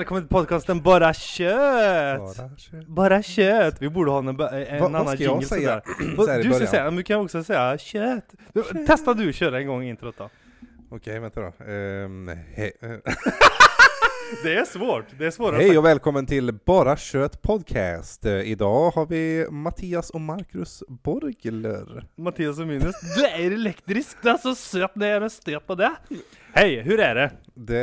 Välkommen till podcasten Bara Kött! Bara kött. Bara kött! Vi borde ha en, en vad annan ska jag säga? sådär. Du ska säga, men du kan också säga kött! Du, Testa du köra en gång introt då. Okej, vänta då. Eh, Det är svårt, det är svårare Hej och välkommen till Bara Kött Podcast. Eh, idag har vi Mattias och Marcus Borgler. Mattias och Minus. Du är elektrisk, du är så söt när jag är stöt på det! Hej, hur är det? Det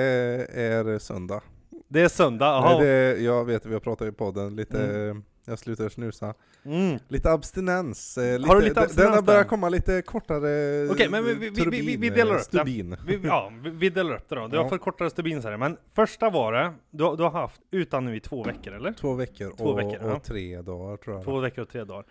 är söndag. Det är söndag, Nej, jaha. det, jag vet, vi har pratat i podden lite, jag slutar snusa. Mm. Lite abstinens. eh, Har du lite abstinens Den har börjat komma lite kortare Okej, men vi- vi- vi- vi- delar eh, upp det. stubin. Vi, ja, vi, delar upp det då. Du har Ja. fått kortare stubins här, men första var det, du, har- du har haft utan nu i två veckor eller? Två veckor, Två och, veckor, ja. och tre dagar tror jag. Två veckor och tre dagar.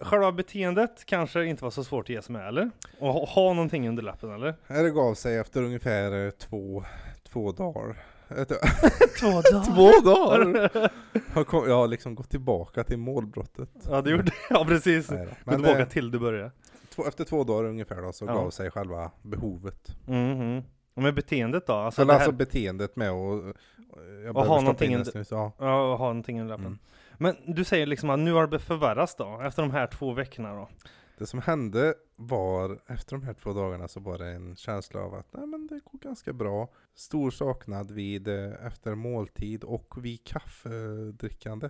Själva beteendet kanske inte var så svårt att ge sig med eller? Och ha, ha någonting under lappen eller? Nej, Det gav sig efter ungefär eh, två, två dagar. Två dagar! Två dagar! Har kom, jag har liksom gått tillbaka till målbrottet. Ja du gjorde ja precis. Nej. Gå Men tillbaka eh, till du började. två, efter två dagar ungefär då, så Ja. gav sig själva behovet. Mhm. Och med beteendet då? Alltså, Eller det här, alltså beteendet med att... eh, Jag ha behöver stoppa någonting in en snus, ja. ja, ha någonting under lappen. Mm. Men du säger liksom att nu har det förvärrats då? Efter de här två veckorna då? Det som hände var, efter de här två dagarna så var det en känsla av att nej men det går ganska bra. Stor saknad vid eh, efter måltid och vid kaffedrickande.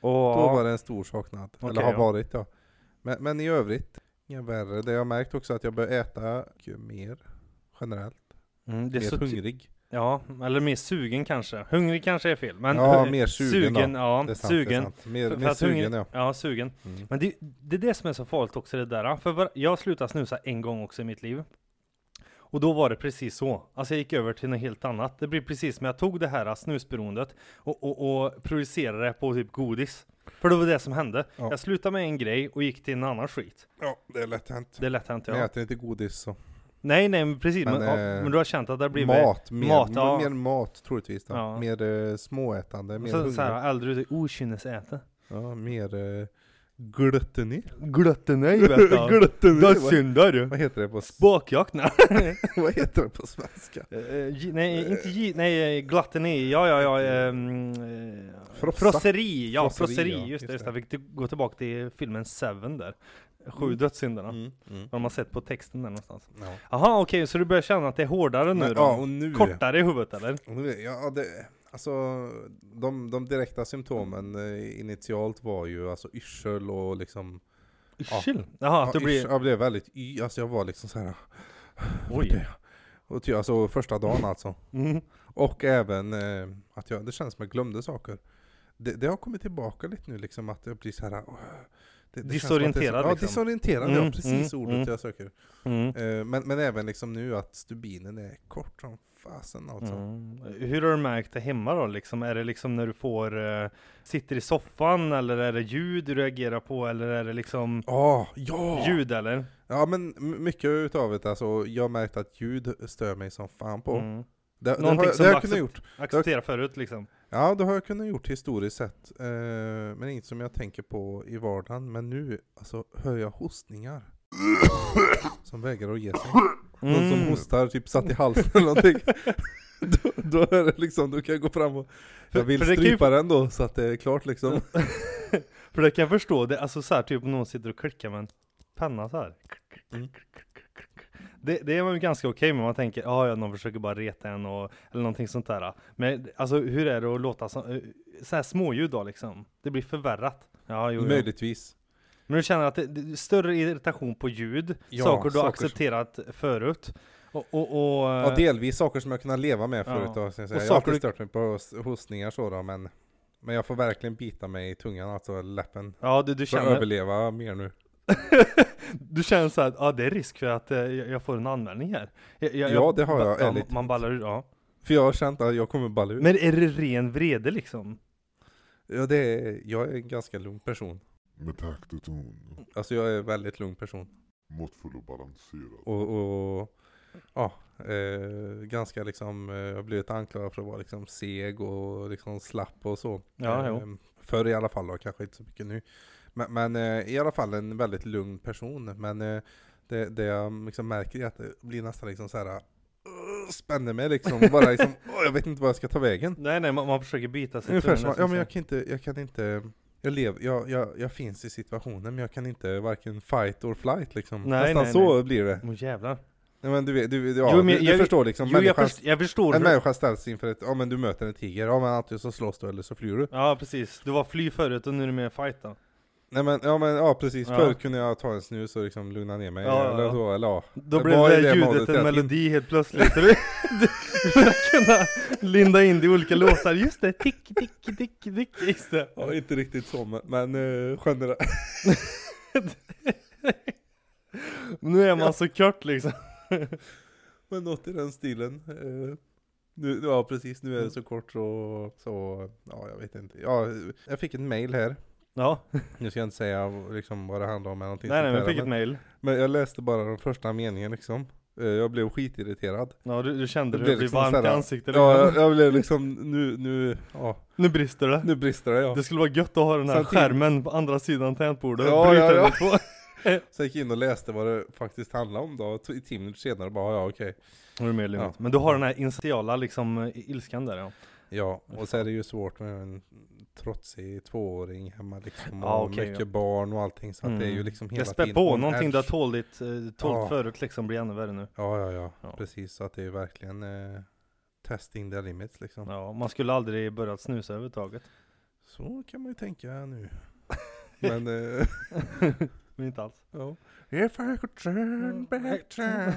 Och, Då var det en stor saknad. Okej, Eller har ja. varit ja. Men, men i övrigt, inga värre. Det jag märkt också att jag börjar äta mycket mer generellt. mm, det är mer hungrig. Ja, eller mer sugen kanske. Hungrig kanske är fel. Men Ja, mer sugen då. ja, Det är sant, Det är sugen. sant. Mer, För- mer sugen hungrig- ja. Ja, sugen. Mm. Men det, det är det som är så farligt också det där. För var, jag slutade snusa en gång också i mitt liv. Och då var det precis så. Alltså jag gick över till något helt annat. Det blir precis som jag tog det här snusberoendet och, och, och projicerade det på typ godis. För det var det som hände. Ja. Jag slutade med en grej och gick till en annan skit. Ja, det är lätt hänt. Det är lätt hänt Men ja. jag äter inte godis så. Nej nej men precis. Men, Men, eh, men du har känt att det har blivit Mat, mer mat, ja. mer mat troligtvis då. Ja. Mer eh, småätande, mer så, så här, äldre okynnesäte. Ja, mer eh, glutteni. Glutteni vet du. Vad, syndar vad heter det på s- Bakjakt? Nej. Vad heter det på svenska? Gi- nej, inte gi- nej, glatteni, ja ja ja, Frossa. frosseri, ja Frosseri, ja, just just det, just det. det. Vi fick gå tillbaka till filmen Seven där, Sju Mm. dödssynderna, Mm, mm. har man sett på texten där någonstans. Ja. Jaha okej, så du börjar känna att det är hårdare nu då? ja, och nu. Kortare i huvudet eller? Ja, det, alltså de, de direkta symptomen eh, initialt var ju alltså yrsel och liksom Yrsel? Jaha, att ja, du blir... jag blev väldigt y, alltså jag var liksom så här. Oj. Och ty, alltså första dagen alltså. Mm. Och även eh, att jag, det känns som jag glömde saker. Det, det har kommit tillbaka lite nu liksom att jag blir så här. åh, det, det att det Disorienterad, Ja, liksom. disorienterad, Mm, ja precis mm, ordet mm. jag söker. Eh, men, men även liksom nu att stubinen är kort som fasen alltså. Mm. Hur har du märkt det hemma då liksom? Är det liksom när du får, eh, sitter i soffan eller är det ljud du reagerar på eller är det liksom Ja, ja! ljud eller? Ja men mycket utav det alltså, jag har märkt att ljud stör mig som fan på. Mm. Det, det Någonting har, som det du accept- gjort. Acceptera förut liksom. Ja det har jag kunnat gjort historiskt sett. Eh, men inget som jag tänker på i vardagen. Men nu alltså, hör jag hostningar. som vägrar att ge sig. Någon som Mm. hostar typ satt i halsen eller någonting. då, då är det liksom, då kan jag gå fram och För- jag vill för ju- strypa den då så att det är klart liksom. För det kan jag förstå, det, alltså så här, typ någon sitter och klickar med en penna så här. Mm. Det, det är man ju ganska okej med, man tänker ja, ja, någon försöker bara reta en och, eller någonting sånt där. Men alltså hur är det att låta så, eh, så här småljud då liksom? Det blir förvärrat. Ja, jo. Möjligtvis. Men du känner att det, det större irritation på ljud, Ja, saker du har accepterat förut. Och, och, och Ja delvis saker som jag kunnat leva med Ja. förut då, så jag. Och jag har alltid stört mig på hos- hostningar så då, men Men jag får verkligen bita mig i tungan, alltså läppen ja, du, du För att känner, överleva mer nu du känner så här, ja det är risk för att eh, jag jag får en anmälning här. Jag, jag, Ja, det har jag, ja, ärligt. Man ballar ur, ja. För jag har känt att jag kommer balla ut Men är det ren vrede liksom? ja, det är, Jag är en ganska lugn person Med takt och ton. Alltså jag är en väldigt lugn person Måttfull och balanserad. Och, och ja, eh, ganska liksom, eh, jag har blivit anklagad för att vara liksom seg och liksom slapp och så. Ja, eh, jo. Förr i alla fall då, kanske inte så mycket nu. Men, men eh, i alla fall en väldigt lugn person. Men eh, det, det jag liksom märker är att det blir nästan liksom så här. Spänner mig liksom, bara liksom, åh, jag vet inte var jag ska ta vägen. Nej nej, man, man försöker byta sig Ungefär som, ja men jag kan inte, jag kan inte, jag lever, jag, jag, jag finns i situationen men jag kan inte varken fight or flight liksom. Nej, Nästan nej, så blir det. Åh jävlar. Nej, men du vet, du, ja, Jo, men du, du jag- förstår liksom, Jo jag, först, jag förstår. en människa ställs inför ett, ja men du möter en tiger, ja men antingen så slåss du eller så flyr du. Ja precis, du var fly förut och nu är du med fight då. Nej men, ja men ja precis, Ja. förr kunde jag ta en snus och liksom lugna ner mig, Ja, eller så, eller ja. Då blev det modet ljudet en melodi helt plötsligt. Du, kunna linda in det i olika låtar. Just det, tick, tick, tick, tick. Just det. Ja, inte riktigt så men, men uh, generellt. Nu är man så kort liksom. Men något i den stilen. Eh, nu, ja precis, nu är Mm. det så kort så, så, ja jag vet inte. Ja, jag fick ett mail här. Ja, Nu ska jag inte säga liksom vad det handlar om eller någonting nej nej men jag fick ett mail. men jag läste bara den första meningen liksom. Eh, Jag blev skitirriterad. Ja du, du kände Det hur det blev blev liksom varmt i såhär- ansiktet. Ja, liksom. jag, jag blev liksom, nu, nu, ja, Nu brister det. nu brister det ja. Det skulle vara gött att ha den här Samtidigt- skärmen på andra sidan tangentbordet Ja, bryta ja, ja. över två. Så jag gick in och läste vad det faktiskt handlade om då, och t- tio minuter senare bara, ja okej. Är det mer lugnt. Ja. Men du har den här initiala liksom eh, ilskan där ja. Ja, och så är det ju svårt med en trotsig tvååring hemma liksom, och Ja, okej, mycket ja. barn och allting så att det är ju Mm. liksom hela Det spär tiden på, on någonting du har tåligt, eh, tålt Ja. förut liksom blir ännu värre nu. Ja, ja, ja, Ja. precis. Så att det är verkligen eh, testing the limits liksom. Ja, man skulle aldrig börjat snusa överhuvudtaget. Så kan man ju tänka nu. Men, eh, Men inte alls. ja. If I could turn back time.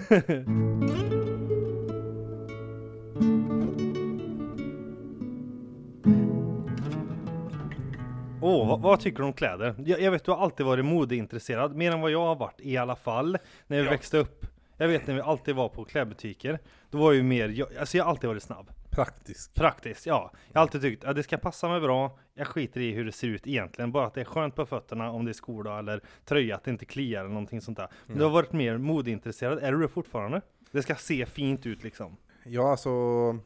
Åh, vad, vad tycker du om kläder? Jag, jag vet du har alltid varit modeintresserad, mer än vad jag har varit i alla fall, när vi Ja. växte upp. Jag vet när vi alltid var på klädbutiker, då var ju mer, jag, alltså jag har alltid varit snabb. Praktisk. Praktiskt, ja. Jag har alltid tyckt att det ska passa mig bra, jag skiter i hur det ser ut egentligen, bara att det är skönt på fötterna om det är skor då, eller tröja, att det inte kliar eller någonting sånt där. Men du har varit mer modeintresserad, är du det fortfarande? Det ska se fint ut liksom. Ja, alltså,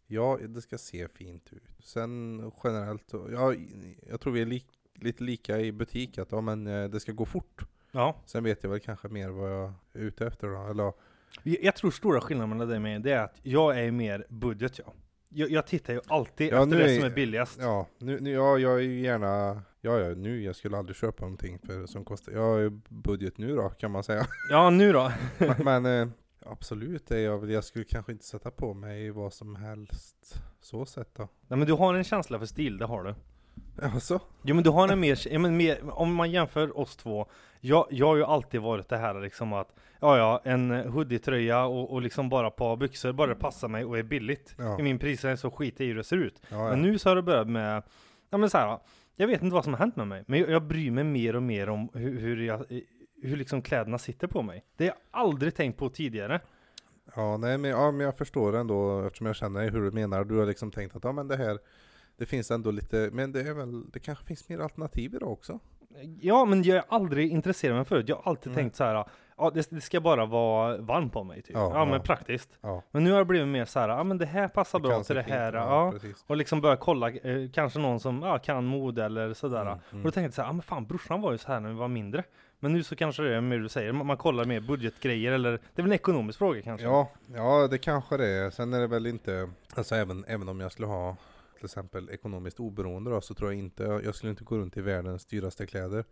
ja, det ska se fint ut. Sen generellt, ja, jag tror vi är lik, lite lika i butik, att ja, men eh, det ska gå fort. Ja. Sen vet jag väl kanske mer vad jag är ute efter då, eller ja, Jag tror stora skillnaden mellan dig och mig, det är att jag är mer budget ja. Jag, jag tittar ju alltid Ja, efter det är- som är billigast. Ja, nu, nu, ja, jag är ju gärna, ja, ja, nu, jag skulle aldrig köpa någonting för, som kostar, jag ju budget nu då, kan man säga. Ja, nu då? Men eh, absolut, är jag, jag skulle kanske inte sätta på mig vad som helst, så sett då. Nej men du har en känsla för stil, det har du. Alltså? Jo men du har en mer, ja, men mer om man jämför oss två, jag, jag har ju alltid varit det här liksom att, ja ja, en hoodie-tröja och, och liksom bara ett par byxor, bara det passar mig och är billigt. Ja. I min prisrange så skiter jag i hur det ser ut. Ja, ja. Men nu så har det börjat med, ja men så här, jag vet inte vad som har hänt med mig, men jag, jag bryr mig mer och mer om hur, hur jag, hur liksom kläderna sitter på mig. Det har jag aldrig tänkt på tidigare. Ja, nej, men, ja, men jag förstår ändå eftersom jag känner hur du menar. Du har liksom tänkt att ja, men det här, det finns ändå lite, men det är väl, det kanske finns mer alternativ idag också? Ja, men jag har aldrig intresserat mig förut. Jag har alltid Nej. tänkt så här, ja det, det ska bara vara varmt på mig typ. Ja, Ja, ja. men praktiskt. Ja, Men nu har det blivit mer så här, ja men det här passar bra kan till det här. Ja, och liksom börja kolla, eh, kanske någon som ja, kan mode eller sådär. Mm, Och mm. då tänkte jag så här, ja men fan brorsan var ju så här när vi var mindre. Men nu så kanske det är mer du säger, man, man kollar mer budgetgrejer eller det är väl en ekonomisk fråga kanske? Ja, ja, det kanske det är. Sen är det väl inte, alltså även, även om jag skulle ha till exempel ekonomiskt oberoende då, så tror jag inte, jag skulle inte gå runt i världens dyraste kläder.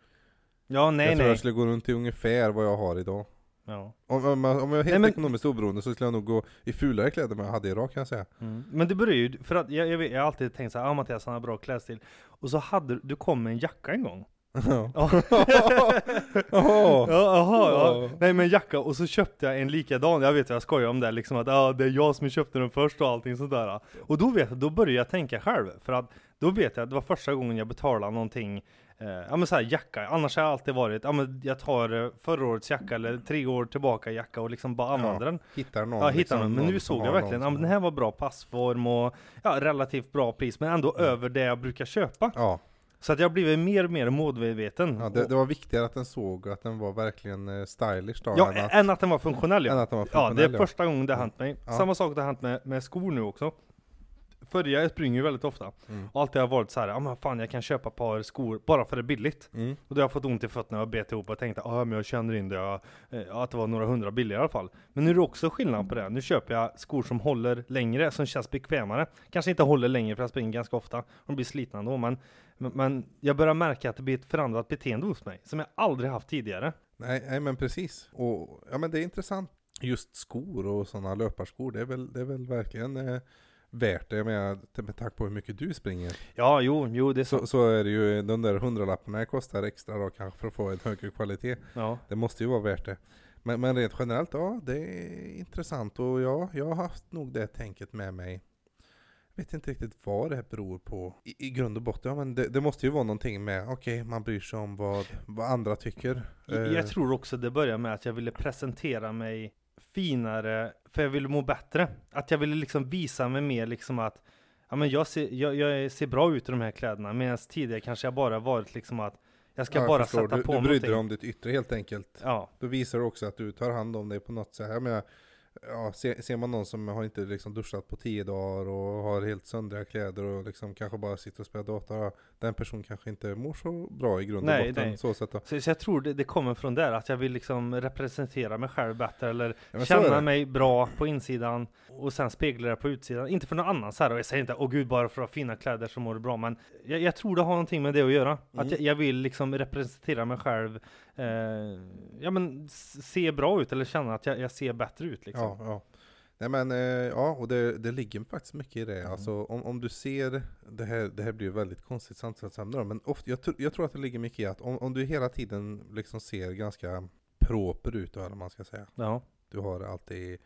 Ja, nej jag tror nej. jag skulle gå runt i ungefär vad jag har idag. Ja. Om, om, jag- om jag är helt men- ekonomiskt oberoende så skulle jag nog gå i fulare kläder än jag hade idag kan jag säga. Mm. Men det börjar ju, för att jag, jag, vet, jag har alltid tänkt så här, ja Mattias han har bra klädstil. Och så hade du, du kom med en jacka en gång. Ja. Ja. Ja, aha, ja. Ja. Nej men jacka, och så köpte jag en likadan, jag vet jag skojar om det liksom att ja, det är jag som köpte den först och allting sådär Och då vet jag, då började jag tänka själv, för att då vet jag att det var första gången jag betalade någonting eh, Ja men såhär jacka, annars har jag alltid varit, ja men jag tar eh, förra årets jacka eller tre år tillbaka jacka och liksom bara använder den Hittar någon. Ja, hittar liksom, den, men nu någon såg jag verkligen, ja någon men den här var bra passform och ja, relativt bra pris, men ändå Mm. över det jag brukar köpa Ja, Så att jag har blivit mer och mer målmedveten ja det, det var viktigare att den såg att den var verkligen eh, stylish då, Ja, än, att, än att den var funktionell ja än att den var Ja, det är funktionell, första gången det har hänt mig. Ja. Samma sak det har hänt med, med skor nu också. För jag springer ju väldigt ofta. Mm. Och alltid har varit så här, ja men fan jag kan köpa ett par skor bara för det är billigt. Mm. Och då har jag fått ont i fötterna och bet ihop och tänkte, ja men jag känner in det, ja, eh, att det var några hundra billigare i alla fall. Men nu är det också skillnad på det. Nu köper jag skor som håller längre, som känns bekvämare. Kanske inte håller längre för jag springer ganska ofta. De blir slitna ändå, men, men, men jag börjar märka att det blir ett förändrat beteende hos mig. Som jag aldrig haft tidigare. Nej, nej men precis. Och ja men det är intressant. Just skor och sådana löparskor, det är väl, det är väl verkligen eh, värt det. Jag menar, med tanke på hur mycket du springer. Ja, jo, jo det är så. Så, så är det ju, de där hundralapparna kostar extra då kanske för att få en högre kvalitet. Ja. Det måste ju vara värt det. Men, men rent generellt, ja det är intressant och ja, jag har haft nog det tänket med mig. Jag vet inte riktigt vad det här beror på i, i grund och botten. Ja, men det, det måste ju vara någonting med, okej man bryr sig om vad, vad andra tycker. Jag, Eh, jag tror också det börjar med att jag ville presentera mig finare, för jag ville må bättre. Att jag ville liksom visa mig mer liksom att Ja men jag ser, jag, jag ser bra ut i de här kläderna, medan tidigare kanske jag bara varit liksom att Jag ska ja, jag bara förstår. sätta du, på du mig brydde dig om ditt yttre helt enkelt. Ja, Då visar det också att du tar hand om dig på något sätt. Jag menar, ja, ser, ser man någon som har inte liksom duschat på tio dagar och har helt söndriga kläder och liksom kanske bara sitter och spelar dator. Den personen kanske inte mår så bra i grund och Nej, botten. nej. Så sätt så, så jag tror det, det kommer från där, att jag vill liksom representera mig själv bättre eller Ja, känna mig bra på insidan och sen spegla det på utsidan. Inte för någon annan så här, och jag säger inte åh gud bara för att ha fina kläder så mår du bra, men jag, jag tror det har någonting med det att göra. Mm. Att jag, jag vill liksom representera mig själv, eh, ja men se bra ut eller känna att jag, jag ser bättre ut liksom. Ja, ja. Nej men eh, ja, och det, det ligger faktiskt mycket i det. Mm. Alltså om, om du ser, det här, det här blir ju väldigt konstigt samtalsämne men ofta, jag, jag tror att det ligger mycket i att om, om du hela tiden liksom ser ganska proper ut, eller vad man ska säga. Ja. Du har alltid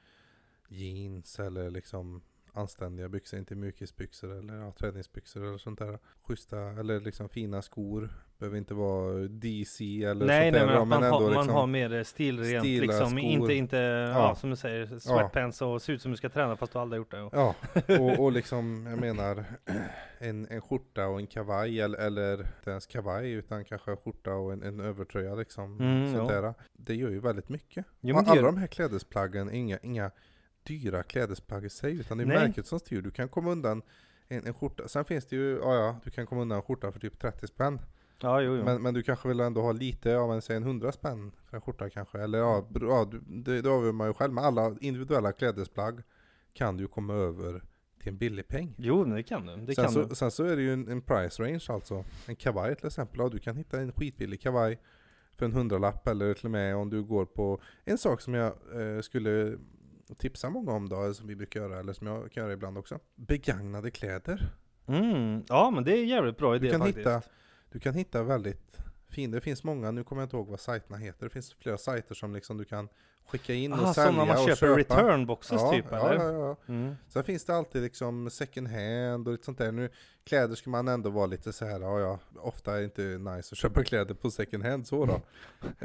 jeans eller liksom anständiga byxor, inte mjukisbyxor eller ja, träningsbyxor eller sånt där. Schyssta eller liksom fina skor. Behöver inte vara DC eller Nej, sånt nej där. men då, att man, har, man liksom- har mer stilrent liksom, skor. inte, inte ja. som du säger, sweatpants och se ut som du ska träna fast du aldrig gjort det. Och, Ja, och, och liksom, jag menar, en, en skjorta och en kavaj, eller, eller inte ens kavaj, utan kanske en skjorta och en, en övertröja liksom. Mm, sånt ja. där. Det gör ju väldigt mycket. Jo, men Alla gör- de här klädesplaggen inga, inga dyra klädesplagg i sig, utan det är Nej. märket som styr. Du kan komma undan en, en skjorta, sen finns det ju, ja ja, du kan komma undan en skjorta för typ 30 spänn. ja, jo, jo. Men, men du kanske vill ändå ha lite, ja men säg en 100 spänn för en skjorta kanske. Eller ja, ja det, det avgör man ju själv. Men alla individuella klädesplagg kan du komma över till en billig peng. Jo, det kan du. Det sen, kan så, du. sen så är det ju en, en price range alltså. En kavaj till exempel. Ja, du kan hitta en skitbillig kavaj för en hundralapp eller till och med om du går på en sak som jag eh, skulle tipsa många om då, som vi brukar göra, eller som jag kan göra ibland också. Begagnade kläder. Mm. Ja, men det är en jävligt bra idé kan faktiskt. hitta- Du kan hitta väldigt fin, det finns många, nu kommer jag inte ihåg vad sajterna heter, det finns flera sajter som liksom du kan skicka in och Ah, sälja sådana man och köper köpa. return boxes ja, typ ja, eller? ja, ja. Mm. Sen finns det alltid liksom second hand och lite sånt där. Nu, kläder ska man ändå vara lite så här, ja, ja ofta är det inte nice att köpa kläder på second hand så då.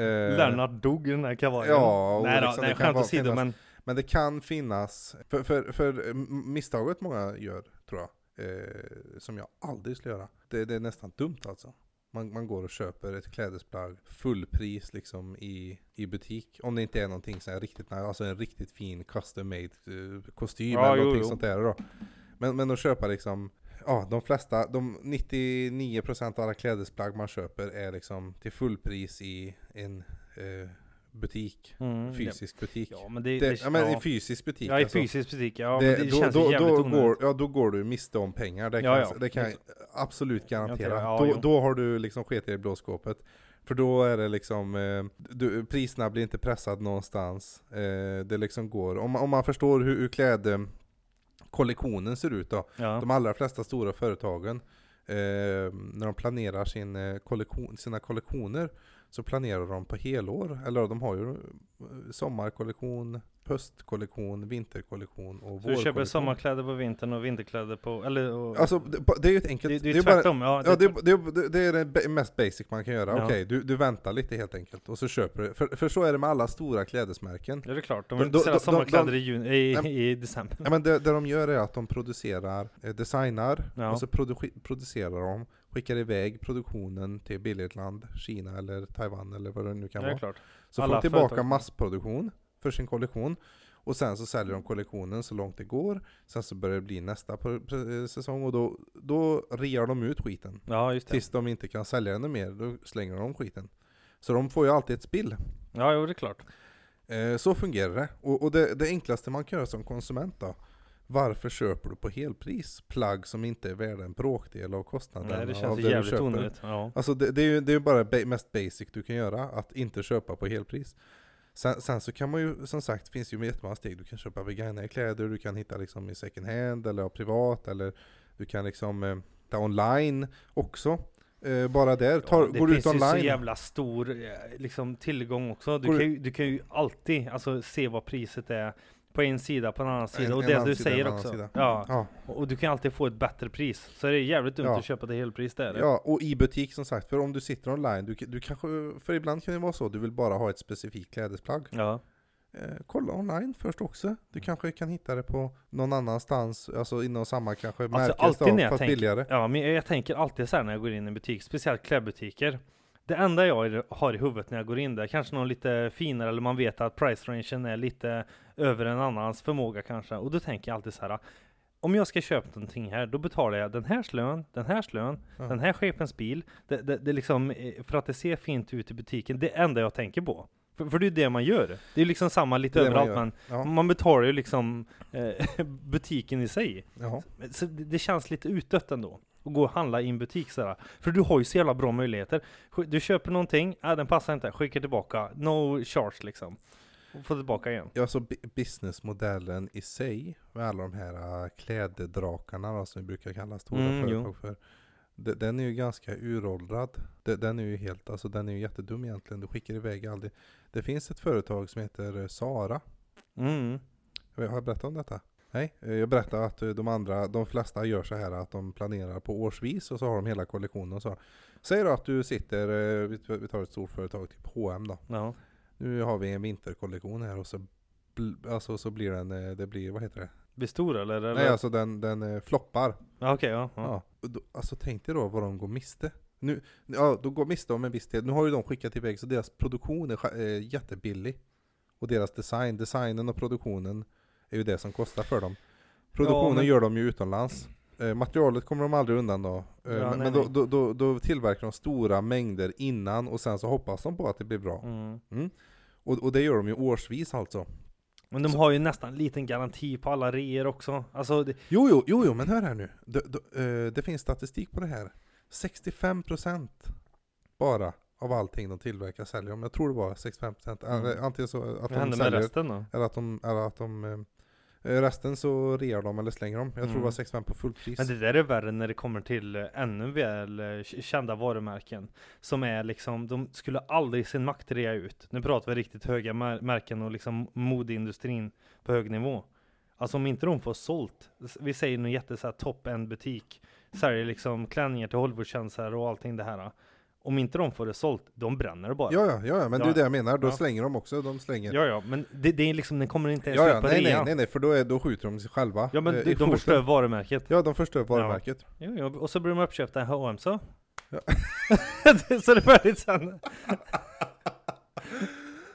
Eh, Lennart dog i den här kavajen. ja, och nej då, liksom det nej kan skämt åsido men Men det kan finnas, för, för, för misstaget många gör, tror jag, eh, som jag aldrig skulle göra, det, det är nästan dumt alltså. Man, man går och köper ett klädesplagg fullpris liksom i, i butik. Om det inte är någonting så här riktigt, alltså en riktigt fin custom made eh, kostym Ja, eller jo, någonting jo. sånt där då. Men, men att köpa liksom, ja de flesta, de 99% av alla klädesplagg man köper är liksom till fullpris i en eh, butik. mm, Fysisk butik. Ja men det, Det, det, ja, men ja. i fysisk butik ja i alltså. fysisk butik, ja det, men det då, känns då, jävligt då, går, ja, då går du miste om pengar, det kan, Ja, jag, ja. det kan jag absolut garantera. Ja, då, då har du liksom skitit i blåskåpet. För då är det liksom, eh, du, priserna blir inte pressade någonstans. Eh, det liksom går, om, om man förstår hur, hur klädkollektionen ser ut då. ja. De allra flesta stora företagen, eh, när de planerar sin, eh, kollektion, sina kollektioner, så planerar de på helår. Eller de har ju eh, sommarkollektion, höstkollektion, vinterkollektion och Så du vårkollektion. köper sommarkläder på vintern och vinterkläder på, eller och, Alltså det, det är ju ett enkelt... det, det är ju ju bara- tvärtom, ja, Ja, det, det, det, det är det mest basic man kan göra. Ja. Okej, du, du väntar lite helt enkelt och så köper du. För, för så är det med alla stora klädesmärken. ja, det är klart, de vill inte sälja sommarkläder de- i, juni, i, Nej, i december. Ja, men det, det de gör är att de producerar, eh, designar Ja. och så produ- producerar de, skickar iväg produktionen till billigt land, Kina eller Taiwan eller vad det nu kan det vara. klart. Så får Alla de tillbaka företag. massproduktion för sin kollektion. Och sen så säljer de kollektionen så långt det går. Sen så börjar det bli nästa säsong och då, då rear de ut skiten. Ja, just det. Tills de inte kan sälja den mer, då slänger de skiten. Så de får ju alltid ett spill. Ja, jo, det är klart. Eh, så fungerar det. Och, och det, det enklaste man kan göra som konsument då. Varför köper du på helpris plagg som inte är värda en bråkdel av kostnaden Nej, det känns det jävligt onödigt. Ja. Alltså det, det är ju det är bara ba- mest basic du kan göra, att inte köpa på helpris. Sen, sen så kan man ju, som sagt, finns ju jättemånga steg. Du kan köpa begagnade kläder, du kan hitta liksom i second hand eller privat, eller du kan liksom eh, ta online också. Eh, bara där, tar, det går du finns ut ju så online. jävla stor eh, liksom, tillgång också. Du Går kan, ju, du kan ju alltid alltså, se vad priset är på en sida, på en annan sida. En- och en det du sida, säger också. Ja. Ja, Och du kan alltid få ett bättre pris. Så det är jävligt dumt Ja. att köpa till helpris där. ja, och i butik som sagt, för om du sitter online, du, du kanske, för ibland kan det vara så, du vill bara ha ett specifikt klädesplagg. ja. Eh, kolla online först också. Du kanske kan hitta det på någon annanstans, alltså inom samma kanske Alltså märke, alltid när jag fast tänker, billigare. ja, men jag, jag tänker alltid så här när jag går in i en butik, speciellt klädbutiker. Det enda jag har i huvudet när jag går in där, kanske någon lite finare eller man vet att price rangen är lite över en annans förmåga kanske. Och då tänker jag alltid så här. Om jag ska köpa någonting här, då betalar jag den här lön, den här lön, Ja. den här chefens bil. Det, det, det liksom, eh, för att det ser fint ut i butiken, det är enda jag tänker på. För, för det är det man gör. Det är liksom samma lite man överallt, gör. men Ja, man betalar ju liksom eh, butiken i sig. ja. Så det, det känns lite utdött ändå. Att gå och handla i en butik sådär. För du har ju så jävla bra möjligheter. Du köper någonting, äh, den passar inte, skickar tillbaka. No charge liksom. Och får tillbaka igen. Ja, så bi- businessmodellen i sig, med alla de här äh, klädedrakarna då, som vi brukar kalla stora Mm, företag för. de- Den är ju ganska uråldrad. De- Den är ju helt, alltså den är ju jättedum egentligen. Du skickar iväg aldrig. Det finns ett företag som heter eh, Sara. Mm. Har jag berättat om detta? Nej, eh, jag berättade att eh, de andra, de flesta gör så här att de planerar på årsvis och så har de hela kollektionen och så. Säg då att du sitter, eh, vi tar ett stort företag, typ H&M då. Ja. Nu har vi en vinterkollektion här och så, alltså så blir den, det blir, vad heter det? Blir stor eller? eller? Nej alltså den, den floppar. Ja, Okej, ja. ja. Ja. då, alltså tänk dig då vad de går miste. Nu, ja, då går miste om en viss del. Nu har ju de skickat iväg så deras produktion är jättebillig. Och deras design, designen och produktionen är ju det som kostar för dem. Produktionen men- gör de ju utomlands. Eh, materialet kommer de aldrig undan då. Eh, Ja, men nej, då, då, då, då tillverkar de stora mängder innan och sen så hoppas de på att det blir bra. Mm. Och, och det gör de ju årsvis alltså. Men de har ju nästan en liten garanti på alla reor också. Alltså, det, Jo, jo, jo, jo men hör här nu. Det, det, eh, det finns statistik på det här. 65% bara av allting de tillverkar säljer de. Jag tror det var 65%. Mm. Antingen så att vad de händer med säljer, resten då? eller att de, eller att de eh, resten så rear de eller slänger de. Jag tror Mm. det var 65 på fullpris. Men det där är värre när det kommer till eh, ännu väl eh, kända varumärken. Som är liksom, de skulle aldrig sin makt rea ut. Nu pratar vi riktigt höga mär- märken och liksom modeindustrin på hög nivå. Alltså om inte de får sålt, vi säger någon jätte så här top-end butik, säljer liksom klänningar till Hollywoodkändisar och allting det här. Om inte de får det sålt, de bränner det bara. Ja, ja, ja, ja, men det är Ja. det jag menar. Då Ja. slänger de också. De slänger. ja, ja, men det, det är liksom, den kommer inte ens ja, ja på nej, nej, nej, nej, för då, är, då skjuter de sig själva. Ja men eh, de, foten. förstör varumärket. Ja, de förstör varumärket. Jo, jo, och så blir de uppköpta i H&M så. Ja. så är det färdigt sen.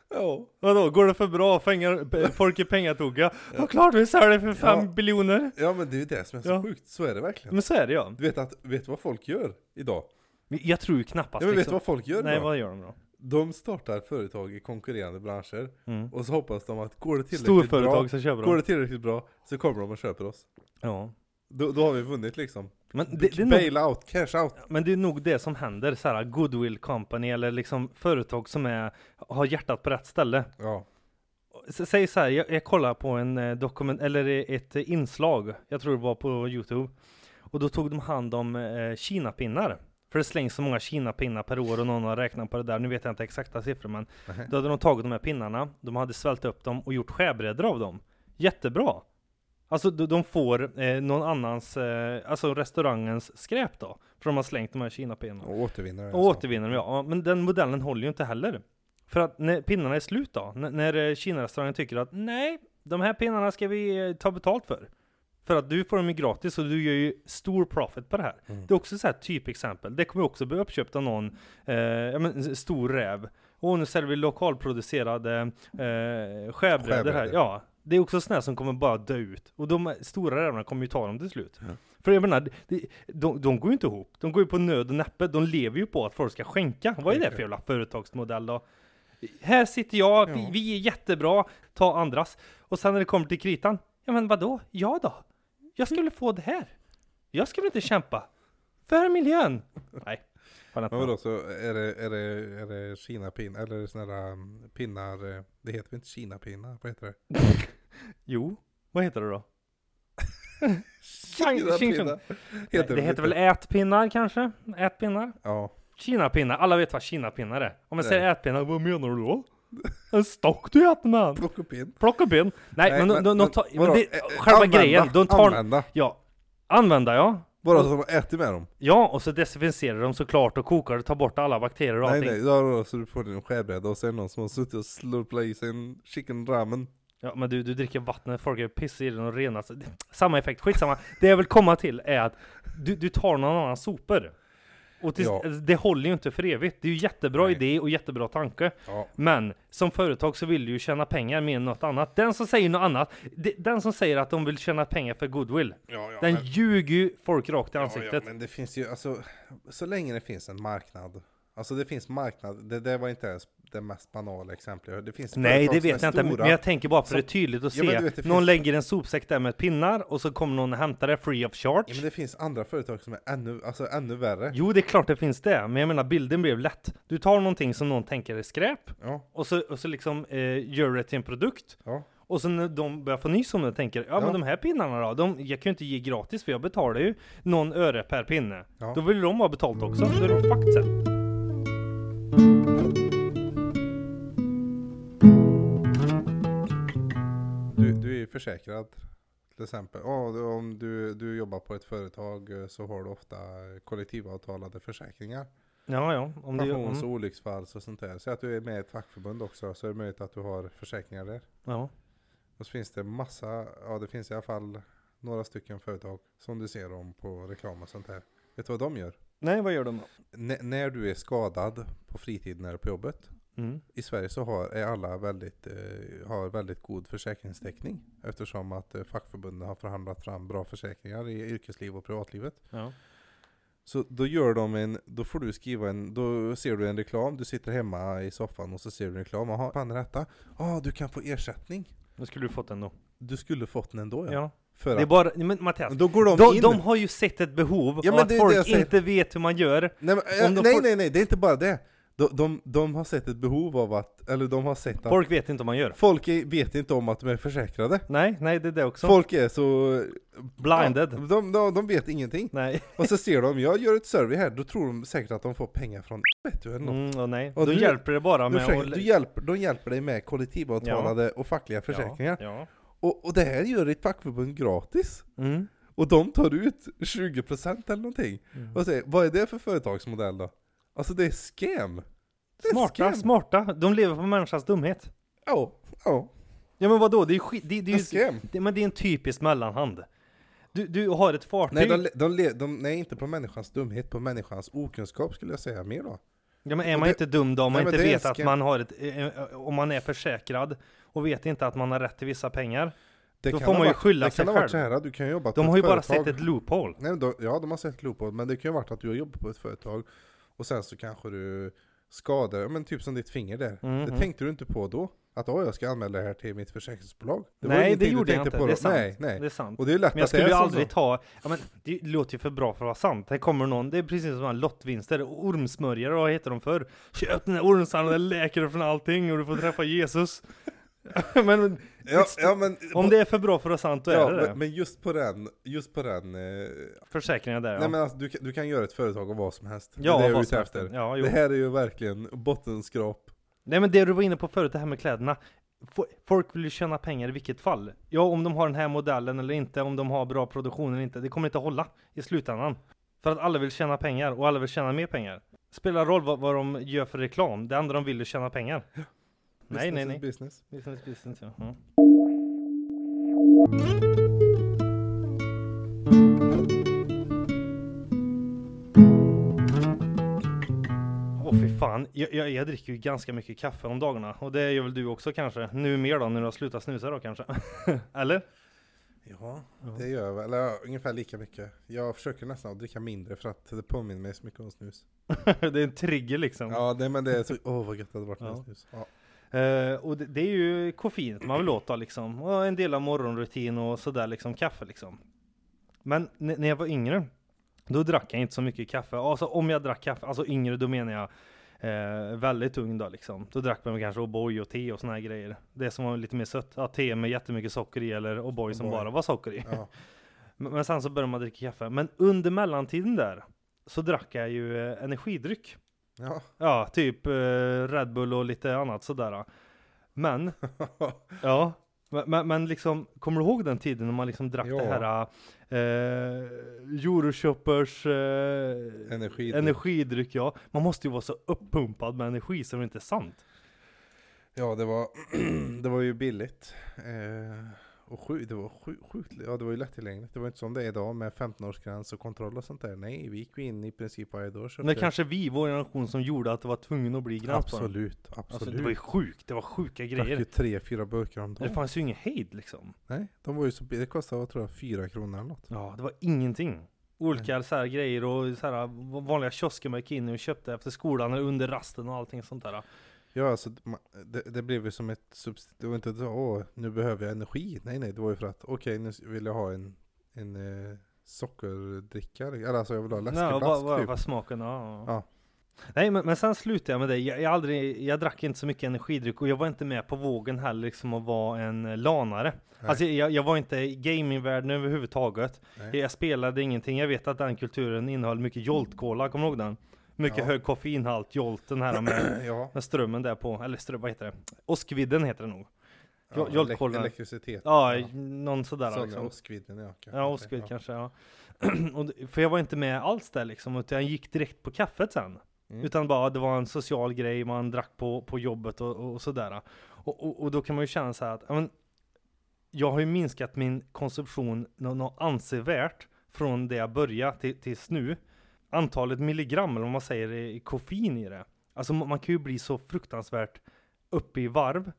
Ja. Vadå, går det för bra? Pengar, p- folk är pengatugga. Ja. klart vi säljer för fem Ja. biljoner. ja, men det är ju det som är så Ja. sjukt. Så är det verkligen. Men så är det ja. Du vet, att, vet du vad folk gör idag? Jag tror ju knappast Ja, men vet liksom. du vad folk gör Nej, idag? vad gör de då? De startar företag i konkurrerande branscher Mm. och så hoppas de att går det tillräckligt bra, som köper går dem. det tillräckligt bra så kommer de och köper oss. Ja. Då, då har vi vunnit liksom. Men det, det är nog, Bail out, cash out. men det är nog det som händer, så här goodwill company eller liksom företag som är, har hjärtat på rätt ställe. Ja. Säg så här, jag, jag kollar på en eh, dokument, eller ett eh, inslag, jag tror det var på Youtube. Och då tog de hand om eh, kinapinnar. För det slängs så många kinapinnar per år och någon har räknat på det där. Nu vet jag inte exakta siffror men Nej. då hade de tagit de här pinnarna, de hade svällt upp dem och gjort skärbrädor av dem. Jättebra! Alltså de, får eh, någon annans, eh, alltså restaurangens skräp då. För de har slängt de här kinapinnarna. Och återvinner det. Och återvinner dem, ja. Men den modellen håller ju inte heller. För att när pinnarna är slut då, n- när eh, Kina-restaurangen tycker att nej, de här pinnarna ska vi eh, ta betalt för. För att du får dem ju gratis och du gör ju stor profit på det här. Mm. Det är också så här typexempel. Det kommer också bli uppköpt av någon, eh, ja men stor räv. Och nu säljer vi lokalproducerade eh, skärbrädor här. Ja. Det är också sådana som kommer bara dö ut. Och de stora rävarna kommer ju ta dem till slut. Ja. För jag menar, det, de, de går ju inte ihop. De går ju på nöd och näppe. De lever ju på att folk ska skänka. Vad är det för jävla företagsmodell då? Här sitter jag, vi, vi är jättebra, ta andras. Och sen när det kommer till kritan, ja men vadå? Ja då? Jag skulle få det här. Jag skulle inte kämpa. För miljön. Nej. Men vadå, så är det, är det, är det kinapinnar, eller sådana där um, pinnar, eh, det heter väl inte kinapinnar, vad heter det? Jo, vad heter det då? Kinapinnar. Heter det heter väl ätpinnar kanske? Ätpinnar? Ja, Kinapinnar, alla vet vad kinapinnar är. Om jag säger ätpinnar, vad menar du då? En stock du äter man! plocka upp in. Plocka upp en! Nej, men, de, de, de tar, men vadå? det, Eh, själva använda, grejen, de tar, Använda, ja, använda ja. bara så de äter med dem. Ja, och så desinficerar de såklart och kokar och tar bort alla bakterier och Nej allting. nej, då, då, så du får din skärbräda och sen någon som har suttit och slurplat i sig en chicken ramen. Ja, men du, du dricker vatten, folk är piss i den och renas. Det- Samma effekt, skitsamma. Det jag vill komma till är att du, du tar någon annans sopor. Och tills, Ja. det håller ju inte för evigt. Det är ju jättebra Nej. idé och jättebra tanke. Ja. Men som företag så vill du ju tjäna pengar mer än något annat. Den som säger något annat, de- den som säger att de vill tjäna pengar för goodwill, Ja, den men, ljuger ju folk rakt i ansiktet. men det finns ju, alltså, så länge det finns en marknad. Alltså det finns marknad, det, det var inte ens det mest banala exemplet. Det finns Nej, det vet jag inte, men- jag tänker bara för som- det är tydligt att se. vet, någon finns- lägger en sopsäck där med pinnar och så kommer någon och hämtar det free of charge. Ja, men det finns andra företag som är ännu, alltså ännu värre. Jo, det är klart det finns det, men jag menar bilden blev lätt. Du tar någonting som någon tänker är skräp Ja, och så, och så liksom eh, gör det till en produkt. ja. Och sen när de börjar få nys om det tänker ja, men de här pinnarna då, de, jag kan ju inte ge gratis för jag betalar ju någon öre per pinne. Ja. Då vill de ha betalt också, då är de fucked sen. försäkrad till exempel. Om du, du jobbar på ett företag eh, så har du ofta kollektivavtalade försäkringar. Ja, ja. Om det, Pensions och mm, olycksfalls och sånt där. Så att du är med i ett fackförbund också så är det möjligt att du har försäkringar där. ja. Och så finns det massa, ja det finns i alla fall några stycken företag som du ser om på reklam och sånt där. Vet du vad de gör? Nej, vad gör de då? N- när du är skadad på fritiden är på jobbet. Mm. I Sverige så har, är alla väldigt, eh, har väldigt god försäkringstäckning. Eftersom att eh, fackförbunden har förhandlat fram bra försäkringar i yrkesliv och privatlivet. Ja. Så då gör de en, då får du skriva en, då ser du en reklam, du sitter hemma i soffan och så ser du en reklam. Jaha, fan är detta? Ja, ah, du kan få ersättning. Då skulle du fått den då. Du skulle fått den ändå Ja. ja. För Det är bara, men Mattias. då går de, De, in. de har ju sett ett behov Ja, av att det folk inte vet hur man gör. Nej, men, eh, nej, får- nej, nej, det är inte bara det. De, de, de har sett ett behov av att, eller de har sett att Folk vet inte hur man gör. folk är, vet inte om att de är försäkrade. Nej, nej det är det också. Folk är så... Blinded. Ja, de, de, de vet ingenting. Nej. Och så ser de, jag gör ett survey här, då tror de säkert att de får pengar från vet du, eller något. Mm, och nej. Och Då du- hjälper det bara med försöker, att... du hjälper, de hjälper dig med kollektivavtalade och fackliga försäkringar. Ja. Och, och det här gör ditt fackförbund gratis. ja. Mm. Och de tar ut 20% eller någonting. Mm. Och säger, vad är det för företagsmodell då? Alltså det är scam. Det är Smarta, scam. smarta. De lever på människans dumhet. Ja, ja. Ja men vadå, det är skit, det, det är ju, scam. det, men det är en typisk mellanhand. Du, du har ett fartyg. Nej, de, de, le- de, nej, inte på människans dumhet, på människans okunskap skulle jag säga mer då. ja men är och man det- inte dum då om man Nej, inte vet att man har ett, eh, eh, om man är försäkrad och vet inte att man har rätt till vissa pengar. Det Då får ha man ju varit- skylla sig ha själv. så här, du kan jobba De ett har ju bara företag. sett ett loophole. Nej, då, ja, de har sett loophole, men det kan ju varit att du har jobbat på ett företag och sen så kanske du skadar, ja, men typ som ditt finger där. Mhm. Det tänkte du inte på då? Att åh, jag ska anmäla det här till mitt försäkringsbolag. Det nej det gjorde jag inte, på det är sant. Nej, nej. Det är sant. Och det är lätt Men jag skulle ju aldrig så. ta, ja men det låter ju för bra för att vara sant. Här kommer någon, det är precis som en lottvinster, ormsmörjare, vad heter de för? Köp den här ormsanden, den läker från allting och du får träffa Jesus. men Ja, ja, men, om det är för bra för att vara sant, då är ja, det det. men, men just på den, just på den eh, Försäkringar där Nej ja. men alltså, du, kan- du kan göra ett företag av vad som helst. Ja, det är vad som helst. Ja, jo. det här är ju verkligen bottenskrap. Nej men det du var inne på förut, det här med kläderna. Fo- Folk vill ju tjäna pengar i vilket fall. Ja, om de har den här modellen eller inte, om de har bra produktion eller inte. Det kommer inte hålla i slutändan. För att alla vill tjäna pengar och alla vill tjäna mer pengar. Spelar roll vad, vad de gör för reklam. Det enda de vill är tjäna pengar. Nej, nej, nej. Business. Business, business, ja. ja. Åh fy fan, jag, jag, jag dricker ju ganska mycket kaffe om dagarna. Och det gör väl du också kanske? Nu mer då, när du har slutat snusa då kanske? Eller? Ja, det gör jag väl. Eller ja, ungefär lika mycket. Jag försöker nästan att dricka mindre för att det påminner mig så mycket om snus. det är en trigger liksom. Ja, det, men det är så, åh vad gött det hade varit med Ja. snus. Ja. Eh, och det, det är ju koffeinet man vill åt liksom. Och en del av morgonrutin och sådär liksom, kaffe liksom. Men när jag var yngre, då drack jag inte så mycket kaffe. Alltså om jag drack kaffe, alltså yngre då menar jag eh, väldigt ung då liksom. Då drack man kanske O'boy och te och såna här grejer. Det som var lite mer sött. Ja, te med jättemycket socker i eller O'boy som bara var socker i. Ja. Men, men sen så började man dricka kaffe. Men under mellantiden där, så drack jag ju eh, energidryck. Ja. Ja, typ eh, Red Bull och lite annat sådär. Men, ja, men, men, liksom, kommer du ihåg den tiden när man liksom drack Ja. det här eh, Euroshoppers eh, Energidryck. energidryck? Ja, man måste ju vara så uppumpad med energi så det är inte sant. Ja, det var, det var ju billigt. Eh, och sju, det var sju, sjukt, ja det var ju lättillgängligt. Det var inte som det är idag med 15-årsgräns och kontroll och sånt där. Nej, vi gick ju in i princip varje dag Men det är kanske vi, vår generation, som gjorde att det var tvungen att bli gräns på den. Absolut, absolut. Alltså, det var ju sjukt, det var sjuka grejer. ju tre, fyra burkar om Det dagen. fanns ju ingen hejd liksom. Nej, de var ju så. Det kostade, vad tror jag, fyra kronor eller något. Ja, det var ingenting. Olika så här grejer och så här vanliga kiosker man gick in och köpte efter skolan eller under rasten och allting sånt där. Ja, alltså det, det blev ju som ett substitut. Det var inte så, åh, nu behöver jag energi. Nej, nej, det var ju för att, okej, nu vill jag ha en, en eh, sockerdrickare. Eller alltså jag vill ha läskeblask bara typ. för smaken, ja. Ja. Nej men, men sen slutade jag med det. Jag, jag, aldrig, jag drack inte så mycket energidryck och jag var inte med på vågen heller liksom att vara en eh, lanare. Nej. Alltså jag, jag var inte i gamingvärlden överhuvudtaget. Nej. Jag spelade ingenting. Jag vet att den kulturen innehöll mycket Jolt-cola, kommer du ihåg den? Mycket Ja. hög koffeinhalt, Jolt, den här med, ja, med strömmen där på, eller ström, vad heter det? Åskvidden heter det nog. ja Jolt elek- Cola. elektricitet. Ja, någon sådär Sådär, liksom. Åskvidden ja. kanske. Ja, Åskvid kanske, ja. och, för jag var inte med alls där liksom, utan jag gick direkt på kaffet sen. Mm. Utan bara det var en social grej, man drack på, på jobbet och, och sådär. Och, och, då kan man ju känna så här att, ja, men, jag har ju minskat min konsumtion något, något ansevärt från det jag började till, tills nu. Antalet milligram, eller vad man säger, i koffein i det. Alltså man kan ju bli så fruktansvärt uppe i varv.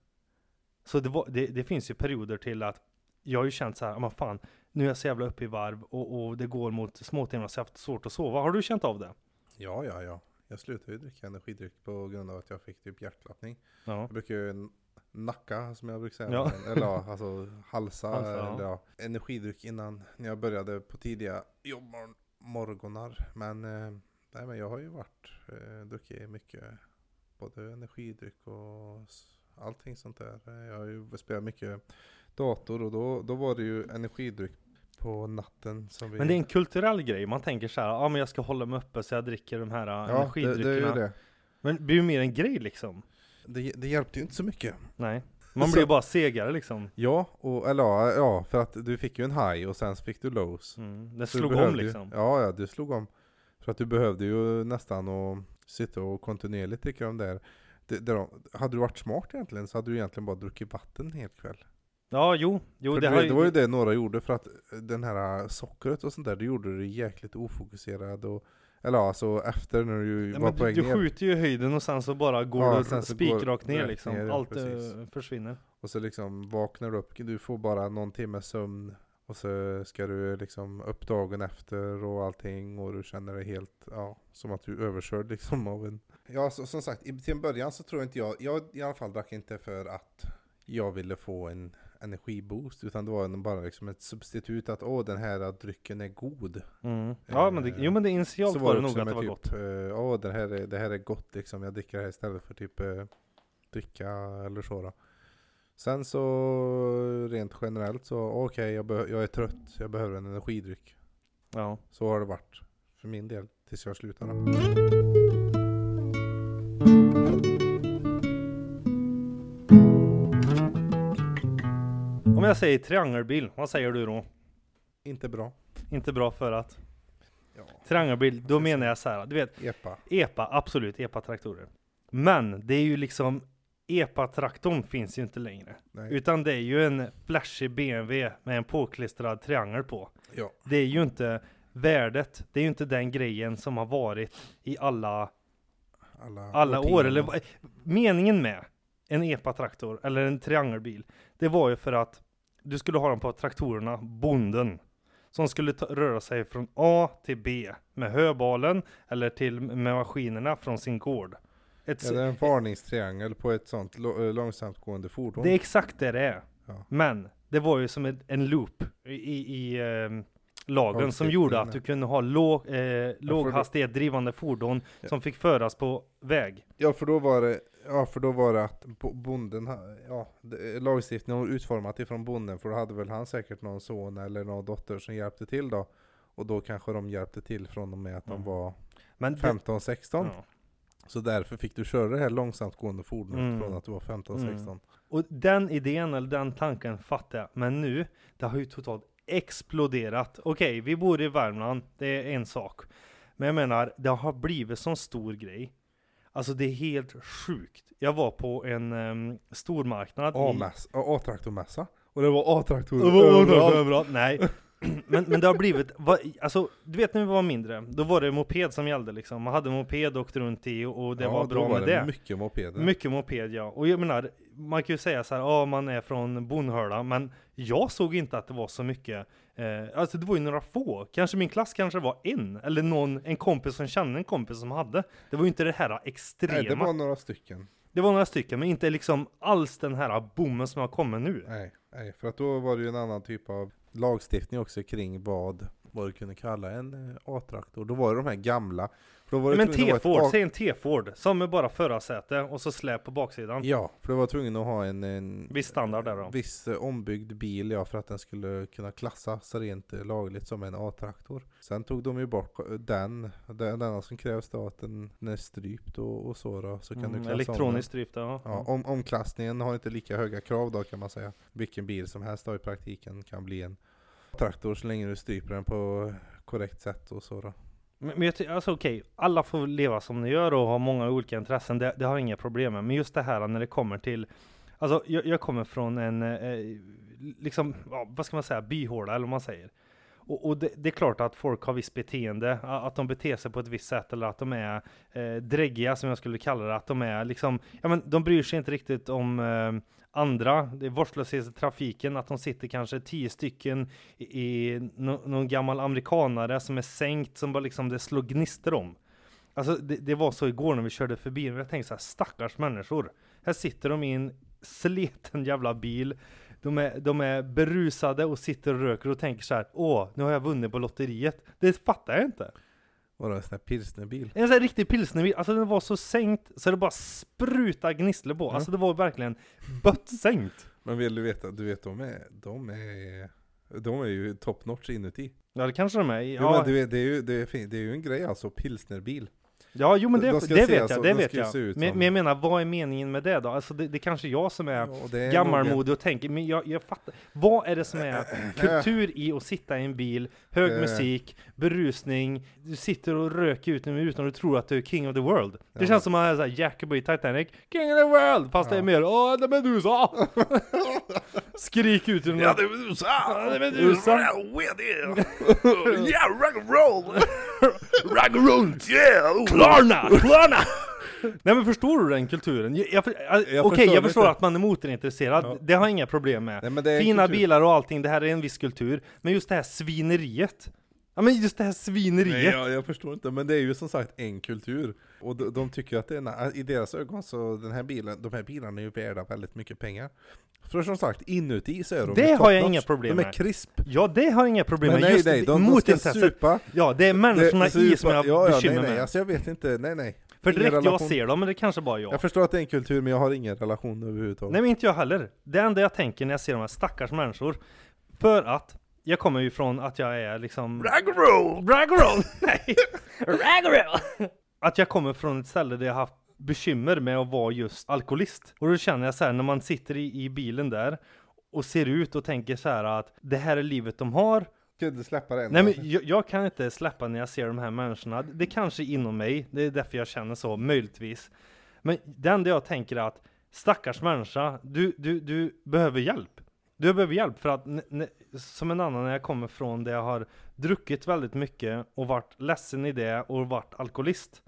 Så det, var, det, det finns ju perioder till att jag har ju känt så här, "Ja, men fan, nu är jag så jävla uppe i varv och, och det går mot småtimmarna så jag har haft svårt att sova. Har du känt av det? Ja, ja, ja. Jag slutade ju dricka energidryck på grund av att jag fick typ hjärtklappning. Ja. Jag brukar ju nacka som jag brukar säga. Ja. Eller ja, alltså halsa. Halsa, eller, ja. Energidryck innan när jag började på tidiga jobbmorgnar. Men, eh, nej, men jag har ju varit, eh, druckit mycket. Både energidryck och allting sånt där. Eh, Jag har ju spelat mycket dator och då, då var det ju energidryck på natten som vi... Men det är en kulturell grej, man tänker så här, ja men jag ska hålla mig uppe så jag dricker de här ja, ja, det, energidryckerna. det är ju det. Men det blir ju mer en grej liksom. det. Det hjälpte ju inte så mycket. Nej. Man blir ju bara segare liksom. Ja, och, eller ja, för att du fick ju en high och sen fick du lows. Mm. Det slog om behövde ju- liksom. Ja, ja, du slog om. För att du behövde ju nästan att sitta och kontinuerligt dricka de där. Det, det, de- hade du varit smart egentligen så hade du egentligen bara druckit vatten en hel kväll. Ja, jo, jo för det, det, har det var ju det några gjorde för att den här sockret och sånt där, det gjorde du jäkligt ofokuserad och Eller ja, alltså efter när du Ja, var på du, väg du ner. skjuter ju höjden och sen så bara går Ja, du så spikrakt ner liksom. ner, Allt precis. eh, försvinner. Och så liksom vaknar du upp, du får bara någon timme sömn. Och så ska du liksom upp dagen efter och allting och du känner dig helt, ja, som att du är överkörd liksom av en... Ja, så, som sagt, i- till en början så tror inte jag, jag i alla fall drack inte för att jag ville få en energiboost, utan det var bara liksom ett substitut att åh, den här drycken är god. Mm. Ja men det, jo men det initialt Så var det nog att det var typ, gott. eh, Åh, det här, är, det här är gott liksom. Jag dricker det här istället för typ eh, dricka eller så då. Sen så rent generellt så okej, jag, be- jag är trött. Jag behöver en energidryck. Ja. Så har det varit för min del tills jag slutade. Jag säger triangelbil, vad säger du då? Inte bra. Inte bra för att? Ja. Triangelbil, då menar jag så här, du vet Epa. EPA, absolut EPA-traktorer. Men det är ju liksom EPA-traktorn finns ju inte längre. Nej. Utan det är ju en flashig BMW med en påklistrad triangel på. Ja. Det är ju inte värdet, det är ju inte den grejen som har varit i alla alla, alla år, eller meningen med en epatraktor eller en triangelbil, det var ju för att du skulle ha dem på traktorerna, bonden, som skulle ta, röra sig från A till B med höbalen eller till med maskinerna från sin gård. Ett, Ja, det är en varningstriangel på ett sånt eh, långsamt gående fordon. det är exakt det det är. Ja. Men det var ju som en, en loop i, i ehm, lagen som gjorde att du kunde ha låg, eh, låg då- hastighet drivande fordon Ja. som fick föras på väg. Ja för då var det, ja, för då var det att bo- bonden, ja, lagstiftningen var utformat ifrån bonden för då hade väl han säkert någon son eller någon dotter som hjälpte till då. Och då kanske de hjälpte till från och med att de Mm. var Men det- 15-16. ja. Så därför fick du köra det här långsamt gående fordonet Mm. från att du var 15-16. Och den idén eller den tanken fattar jag. Men nu, det har ju totalt exploderat. Okej, vi bor i Värmland, det är en sak. Men jag menar, det har blivit sån stor grej. Alltså det är helt sjukt. Jag var på en um, stormarknad A-traktormässa. Och det var A-traktorer överallt, överallt. Nej. Men, men det har blivit, vad- alltså du vet när vi var mindre, då var det moped som gällde liksom. Man hade moped och åkte runt i och det ja, var då bra var med det. Mycket mopeder. Mycket moped ja. Och jag menar, man kan ju säga så här, ja man är från Bonhöla, men jag såg inte att det var så mycket. Eh, alltså det var ju några få, kanske min klass kanske var en, eller någon, en kompis som kände en kompis som hade. Det var ju inte det här extrema. Nej, det var några stycken. några stycken, men inte liksom alls den här boomen som har kommit nu. Nej, nej, för att då var det ju en annan typ av lagstiftning också kring vad, vad du kunde kalla en eh, A-traktor. Då var det de här gamla. För då var det Men T-Ford, säg en T-Ford, som är bara förarsäte och så släp på baksidan. Ja, för det var tvungen att ha en, en Viss standard där då. viss eh, ombyggd bil ja, för att den skulle kunna klassas rent eh, lagligt som en A-traktor. Sen tog de ju bort eh, den, den enda som krävs då att den, den är strypt och, och så då, så kan du Mm, klassa om den. drift, ja. Ja, om, omklassningen har inte lika höga krav då kan man säga. Vilken bil som helst då i praktiken kan bli en traktor så länge du stryper den på korrekt sätt och så då. Men, men jag alltså okej, alla får leva som de gör och ha många olika intressen, det, det har jag inga problem med. Men just det här när det kommer till, alltså jag, jag kommer från en, eh, liksom, vad ska man säga, byhåla eller vad man säger. Och, och det, det är klart att folk har visst beteende, att de beter sig på ett visst sätt eller att de är eh, dräggiga som jag skulle kalla det, att de är liksom, ja men de bryr sig inte riktigt om eh, andra, det är vårdslöshet i trafiken, att de sitter kanske tio stycken i, i no, någon gammal amerikanare som är sänkt som bara liksom det slår gnistor om. Alltså det, det var så igår när vi körde förbi, och jag tänkte så här, stackars människor. Här sitter de i en sliten jävla bil. De är, de är berusade och sitter och röker och tänker så här, åh, nu har jag vunnit på lotteriet. Det fattar jag inte. Var det en sån här pilsnerbil? En sån här riktig pilsnerbil, alltså den var så sänkt så det bara spruta gnisslor på. Alltså det var verkligen böttsänkt. Men vill du veta, du vet de är, de är, de är ju top notch inuti. Ja det kanske de är. Jo, Ja, men du vet, det, är ju, det, är, det är ju en grej alltså, pilsnerbil. Ja jo men det, de det vet alltså- jag, det de vet ska ju jag. Men, som- men jag menar, vad är meningen med det då? Alltså det, det kanske är jag som är Ja, det är gammalmodig och tänker, men jag, jag fattar. Vad är det som är kultur i att sitta i en bil, hög Eh. musik, berusning, du sitter och röker ut nu utan du tror att du är king of the world. Det Ja. känns som att man är såhär Jacob i Titanic, king of the world! Fast det är Ja. mer, åh det är Medusa! Skrik ut den Ja, det är USA! Ja, det är Medusa! Yeah, rock'n'roll! Raggarunt! Yeah! Klarna! Klarna! Nej men förstår du den kulturen? Jag, jag, Okej, Jag jag, förstår lite. att man är motorintresserad, Ja. det har jag inga problem med. Nej, Fina bilar och allting, det här är en viss kultur. Men just det här svineriet. Ja men just det här Nej, svineriet. jag, jag förstår inte, men det är ju som sagt en kultur. Och de, de tycker att det är, i deras ögon så den här bilen, de här bilarna är ju värda väldigt mycket pengar. För som sagt, inuti så är de Det har jag inga problem De är med. krisp. Ja det har jag inga problem Men med. nej, Just nej, de, de ska supa. Ja det är människorna Det- i supa- som jag ja, ja, bekymmer nej, nej, med. alltså jag vet inte, nej nej. För direkt jag relation. ser dem, men det kanske bara jag. Jag förstår att det är en kultur, men jag har ingen relation överhuvudtaget. Nej men inte jag heller. Det enda jag tänker när jag ser de här stackars människor. För att jag kommer ju från att jag är liksom... Raggroll! Raggroll! Nej! Raggroll! Att jag kommer från ett ställe där jag haft bekymmer med att vara just alkoholist. Och då känner jag så här när man sitter i, i bilen där och ser ut och tänker så här att det här är livet de har. Kan du släppa det? Nej men jag, jag kan inte släppa när jag ser de här människorna. Det kanske är inom mig, det är därför jag känner så, möjligtvis. Men det enda jag tänker är att stackars människa, du, du, du behöver hjälp. Du behöver hjälp för att, som en annan när jag kommer från där jag har druckit väldigt mycket och varit ledsen i det och varit alkoholist.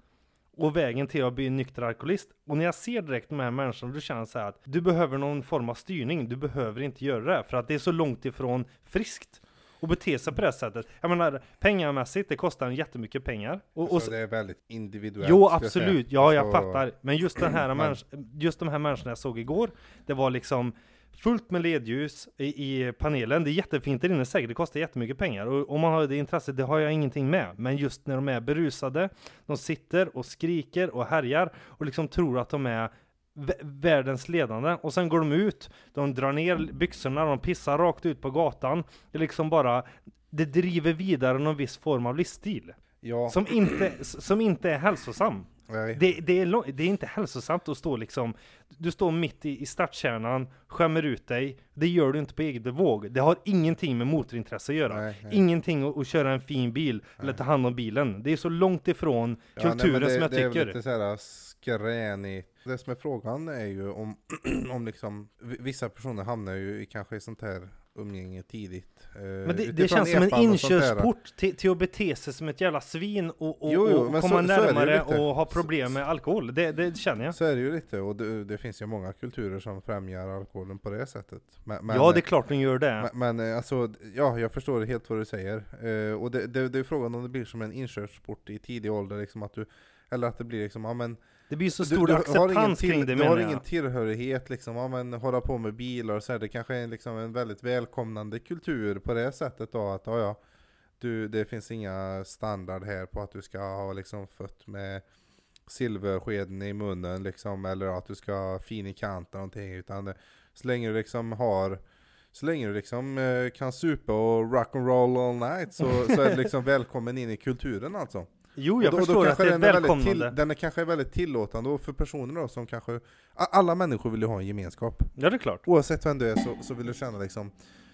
Och vägen till att bli en nykter alkoholist. Och när jag ser direkt de här människorna, då känns det så här att du behöver någon form av styrning. Du behöver inte göra det, för att det är så långt ifrån friskt. Och bete sig på det sättet. Jag menar, pengamässigt, det kostar en jättemycket pengar. Och, och, Alltså, det är väldigt individuellt. Jo ska jag absolut, ja jag Alltså, fattar. Men just, den här Men- just de här människorna jag såg igår, det var liksom fullt med ledljus i, i panelen. Det är jättefint där inne säkert, det kostar jättemycket pengar. Och om man har det intresset, det har jag ingenting med. Men just när de är berusade, de sitter och skriker och härjar och liksom tror att de är vä- världens ledande och sen går de ut, de drar ner byxorna, de pissar rakt ut på gatan. Det är liksom bara, det driver vidare någon viss form av livsstil. Ja, Som inte, som inte är hälsosam. Nej. Det, det, är, det är inte hälsosamt att stå liksom, du står mitt i, i stadskärnan, skämmer ut dig, det gör du inte på eget bevåg. Det har ingenting med motorintresse att göra. Nej, nej. Ingenting att, att köra en fin bil, eller ta hand om bilen. Det är så långt ifrån Ja, nej, kulturen men det, som jag det är tycker. väl lite såhär skränigt. Det som är frågan är ju om, om liksom, vissa personer hamnar ju i kanske i sånt här umgänge tidigt. eh, Men det, det känns som en inkörsport till, till att bete sig som ett jävla svin och, och, Jo, jo, och komma så- så närmare lite. och ha problem med alkohol. Det, det känner jag. Så är det ju lite, och det, det finns ju många kulturer som främjar alkoholen på det sättet. Men, men, ja, det är klart de gör det. Men, men eh, alltså, ja jag förstår helt vad du säger. Eh, och det är frågan om det blir som en inkörsport i tidig ålder, liksom att du, eller att det blir liksom, ja men Det blir så du, stor du har ingen, acceptans kring det du har ingen tillhörighet liksom, ja men hålla på med bilar och så här, det kanske är liksom en väldigt välkomnande kultur på det sättet då, att ja, ja du, det finns inga standard här på att du ska ha liksom fött med silverskeden i munnen liksom, eller att du ska ha fin i kanten någonting, utan det, så länge du liksom har så länge du liksom eh, kan supa och rock and roll all night så, så är du liksom välkommen in i kulturen alltså. Jo, jag Och då- och då förstår att det är välkomnande. Till, den är kanske väldigt tillåtande och för personer då som kanske Alla människor vill ju ha en gemenskap. Ja, det är klart. Oavsett vem du är så, så vill du känna liksom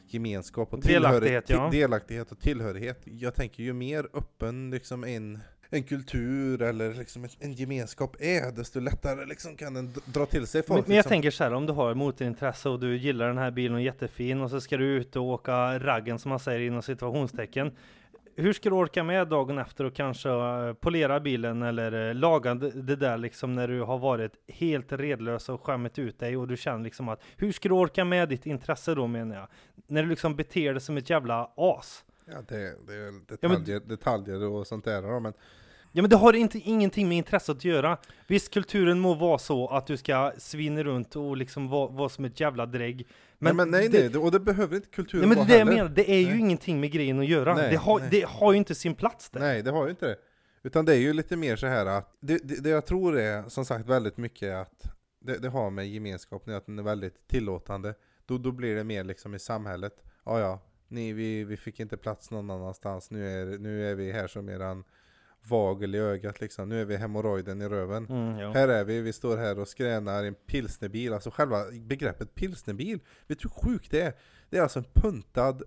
gemenskap och Delaktighet, ja. delaktighet och tillhörighet. Jag tänker ju mer öppen liksom en, en kultur eller liksom en, en gemenskap är, desto lättare liksom kan den dra till sig folk. Men, men jag liksom. tänker så här, om du har motorintresse och du gillar den här bilen och är jättefin och så ska du ut och åka raggen som man säger inom situationstecken. Hur ska du orka med dagen efter och kanske eh, polera bilen eller eh, laga det, där liksom när du har varit helt redlös och skämmit ut dig och du känner liksom att hur ska du orka med ditt intresse då menar jag? När du liksom beter dig som ett jävla as. Ja, det, det är Ja, men- detaljer, detaljer och sånt där men Ja men det har inte, ingenting med intresse att göra. Visst, kulturen må vara så att du ska svinna runt och liksom vara, vara som ett jävla drägg. men, men nej, det, nej, det- och det behöver inte kulturen Nej men det vara är det jag heller. menar, det är ju Nej. ingenting med grejen att göra. Nej, det, har, nej. det har ju inte sin plats där. Nej, det har ju inte det. Utan det är ju lite mer så här att, det, det, det jag tror är som sagt väldigt mycket att det, det har med gemenskapen att den är väldigt tillåtande. Då, då blir det mer liksom i samhället. Ja, ja, ni, vi, vi fick inte plats någon annanstans. Nu är, nu är vi här som eran vagel i ögat liksom. Nu är vi hemorrojden i röven. Mm. Här är vi, vi står här och skränar en pilsnerbil. Alltså själva begreppet pilsnerbil, vet du hur sjukt det är? Det är alltså en puntad,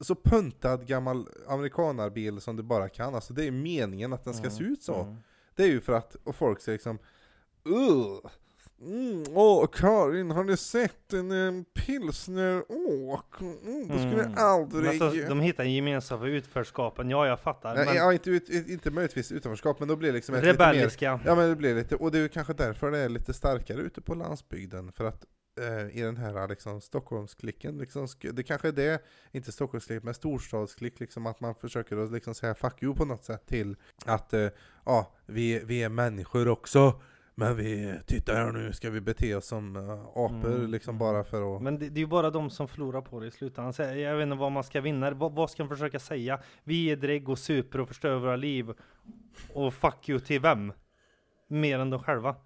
så puntad gammal amerikanarbil som du bara kan. Alltså det är meningen att den ska se ut så. Mm. Det är ju för att, och folk säger liksom Ugh. Mm, åh Karin, har ni sett en, en pilsneråk? Mm, det skulle Mm. aldrig... Alltså, de hittar en gemenskap i utförskapen, ja jag fattar. Nej, men ja, inte, ut, inte möjligtvis utanförskap, men då blir det liksom ett lite mer rebelliska. Ja men det blir lite, och det är kanske därför det är lite starkare ute på landsbygden. För att eh, i den här liksom, Stockholmsklicken, liksom, det kanske är det, inte Stockholmsklick, men storstadsklick, liksom, att man försöker att liksom säga fuck you på något sätt till att eh, ja, vi, vi är människor också. Men vi, titta här nu, ska vi bete oss som uh, apor Mm, liksom bara för att... Men det, det är ju bara de som förlorar på det i slutändan. Jag vet inte vad man ska vinna. Vad, vad ska de försöka säga? Vi är drägg och super och förstör våra liv. Och fuck you till vem? Mer än de själva.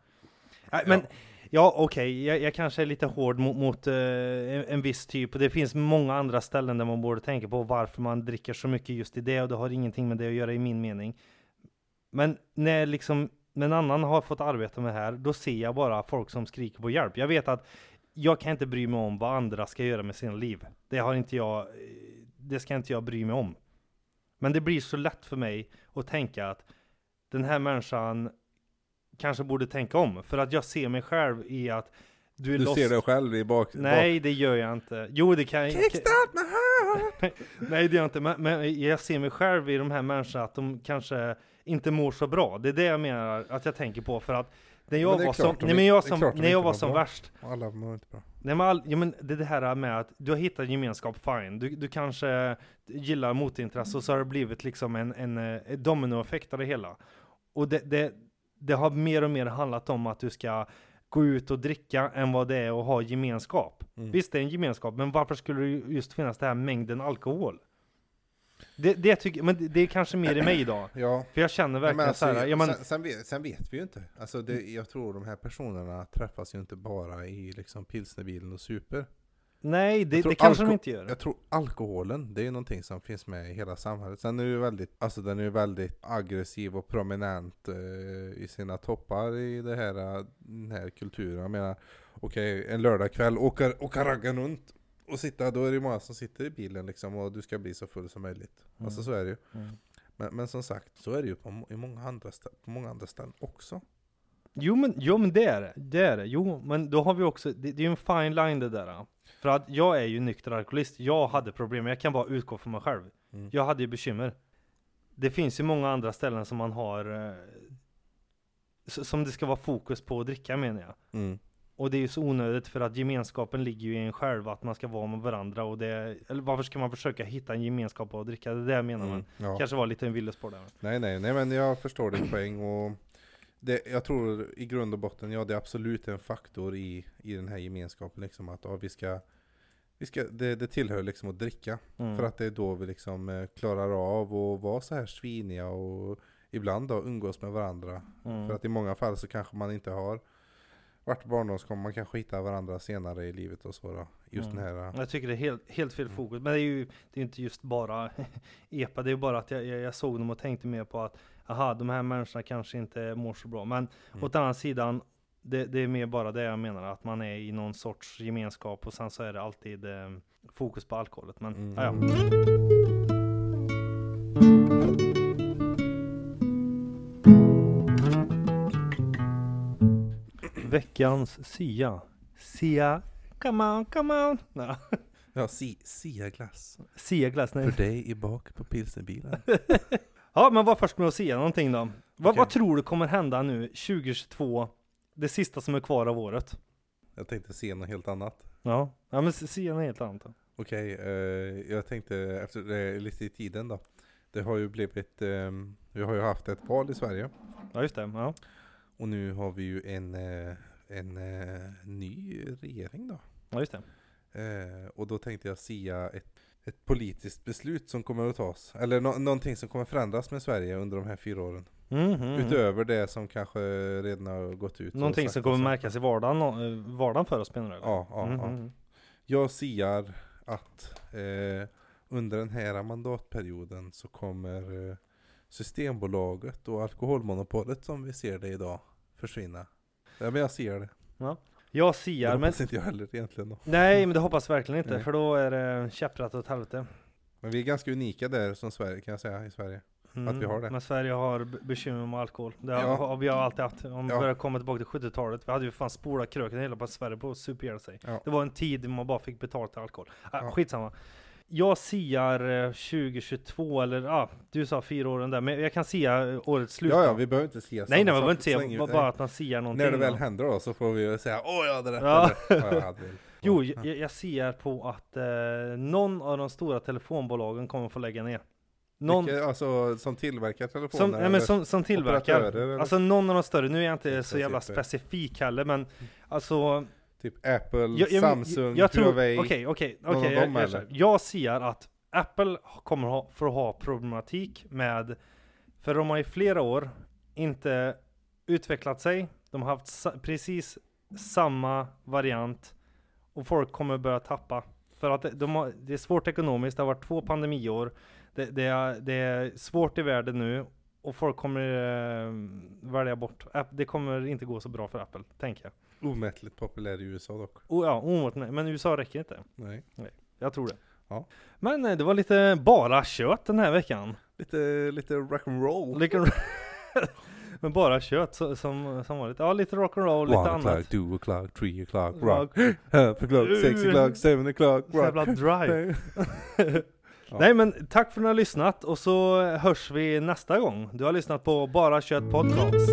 Nej, men ja, okej, jag, jag kanske är lite hård mot, mot eh, en, en viss typ. Och det finns många andra ställen där man borde tänka på varför man dricker så mycket just i det. Och det har ingenting med det att göra i min mening. Men när liksom en annan har fått arbeta med det här, då ser jag bara folk som skriker på hjälp. Jag vet att jag kan inte bry mig om vad andra ska göra med sina liv. Det har inte jag, eh, det ska inte jag bry mig om. Men det blir så lätt för mig att tänka att den här människan kanske borde tänka om. För att jag ser mig själv i att du är Du lost. ser dig själv i bak... Nej, det gör jag inte. Jo, det kan jag. Kickstart my heart! Nej, det gör jag inte. Men, men jag ser mig själv i de här människorna att de kanske inte mår så bra. Det är det jag menar att jag tänker på för att när jag var som, nej men jag som, när jag var som värst Alla mår inte bra. Nej men, all, ja, men det, det här med att du har hittat gemenskap, fine. Du, du kanske gillar motintresse och så har det blivit liksom en, en, eh, en dominoeffekt av det hela. Och det, det, det har mer och mer handlat om att du ska gå ut och dricka än vad det är att ha gemenskap. Mm. Visst det är en gemenskap, men varför skulle det just finnas den här mängden alkohol? Det, det tycker, men det, är kanske mer i mig idag. Ja, För jag känner verkligen men alltså, så här, ja, men, sen, sen, vet, sen vet vi ju inte. Alltså det, jag tror de här personerna träffas ju inte bara i liksom pilsnerbilen och super. nej det, jag det kanske de inte gör. Jag tror alkoholen, det är ju någonting som finns med i hela samhället. Sen är ju väldigt, alltså den är ju väldigt aggressiv och prominent eh, i sina toppar i det här, eh, den här kulturen. Jag menar, okej, en lördagkväll, åka, åka raggen runt och sitta, då är det ju många som sitter i bilen liksom och du ska bli så full som möjligt. Alltså så är det ju. Mm. Men, men som sagt, så är det ju på, i många andra, på många andra ställen också. Jo men, jo men det är det, det är det. Jo men då har vi också, det, det är ju en fine line det där. För att jag är ju nykter alkoholist, jag hade problem, jag kan bara utgå från mig själv. Mm. Jag hade ju bekymmer. Det finns ju många andra ställen som man har, eh, som det ska vara fokus på att dricka menar jag. Mm. Och det är ju så onödigt för att gemenskapen ligger ju i en själv, att man ska vara med varandra och det, eller varför ska man försöka hitta en gemenskap och dricka? Det är det jag menar man. Mm. Ja. Kanske var lite en villospår där. Nej, nej, nej, men jag förstår din poäng och det, jag tror i grund och botten, ja det är absolut en faktor i, i den här gemenskapen liksom att ja, vi ska, vi ska det, det tillhör liksom att dricka. Mm. För att det är då vi liksom eh, klarar av att vara så här sviniga och ibland då umgås med varandra. Mm. För att i många fall så kanske man inte har varit barndomskompisar, man kanske hittar varandra senare i livet och så då. Just Mm. den här, Jag tycker det är helt, helt fel Mm. fokus. Men det är ju det är inte just bara EPA. Det är ju bara att jag, jag, jag såg dem och tänkte mer på att aha, de här människorna kanske inte mår så bra. Men Mm. åt andra sidan, det, det är mer bara det jag menar. Att man är i någon sorts gemenskap och sen så är det alltid eh, fokus på alkoholet. Men Mm. ja, Veckans Sia. Sia, come on, come on. Ja, si, Sia-glass. Sia glass, nej. För dig i bak på pilsnerbilen. Ja, men var först med att säga någonting då. Vad, Okej. vad tror du kommer hända nu 2022? Det sista som är kvar av året. Jag tänkte se något helt annat. Ja, ja men Sia är helt annat. Okej, eh, jag tänkte efter är lite i tiden då. Det har ju blivit, eh, vi har ju haft ett val i Sverige. Ja, just det. Ja. Och nu har vi ju en, eh, en eh, ny regering då. Ja, just det. Eh, och då tänkte jag sia ett, ett politiskt beslut som kommer att tas. Eller nå- någonting som kommer förändras med Sverige under de här fyra åren. Mm, mm, mm. Utöver det som kanske redan har gått ut. Någonting som kommer märkas i vardagen, vardagen för oss menar du? Ja, ja, Mm, ja. mm. Jag siar att eh, under den här mandatperioden så kommer Systembolaget och alkoholmonopolet som vi ser det idag försvinna. Ja men jag ser det. Jag Det siar, men inte jag heller egentligen då. nej, men det hoppas verkligen inte, Nej. för då är det käpprätt åt helvete. Men vi är ganska unika där som Sverige kan jag säga i Sverige. Att vi har det. Men Sverige har bekymmer med alkohol. Det har, Ja. vi har alltid haft. Om vi Ja. börjar komma tillbaka till 70-talet. Vi hade ju fan spolat kröken hela på Sverige på att supa sig. Ja. Det var en tid man bara fick betalt till alkohol. Äh, Ja. Skitsamma. Jag siar eh, 2022 eller ja, ah, du sa fyra åren där. Men jag kan sia eh, årets slut. Ja, ja, vi behöver inte sia nej, nej, man behöver inte länge- Bara, bara att man siar någonting. När det väl händer då så får vi ju säga Åh jag hade rätt Ja. eller ja. Jo, Ja. jag, jag ser på att eh, någon av de stora telefonbolagen kommer få lägga ner. Någon, Vilka, alltså som tillverkar telefoner? som, nej, men som, som tillverkar. Alltså någon av de större, nu är jag inte så jävla specifik heller men alltså Typ Apple, jag, jag, Samsung, jag tror, Huawei. Någon av okej. jag- dem, jag, eller? jag, ser att Apple kommer ha, för att ha problematik med, för de har i flera år inte utvecklat sig. De har haft sa, precis samma variant och folk kommer börja tappa. För att de har, det är svårt ekonomiskt, det har varit två pandemiår. Det, det, är, det är svårt i världen nu och folk kommer eh, välja bort. Det kommer inte gå så bra för Apple, tänker jag. Omättligt populär i USA dock. Och ja, omöjligt, men USA räcker inte. Nej. Jag tror det. Ja. Men eh, det var lite bara kött den här veckan. Lite, lite rock'n'roll. Lika- Men bara kött som, som vanligt. Ja, lite rock'n'roll, lite One annat. o'clock, two o'clock, three o'clock, Rock. rock. Half o'clock, six o'clock, seven o'clock, Så jävla rock. dry. Nej men tack för att ni har lyssnat och så hörs vi nästa gång. Du har lyssnat på Bara Kött. Podcast.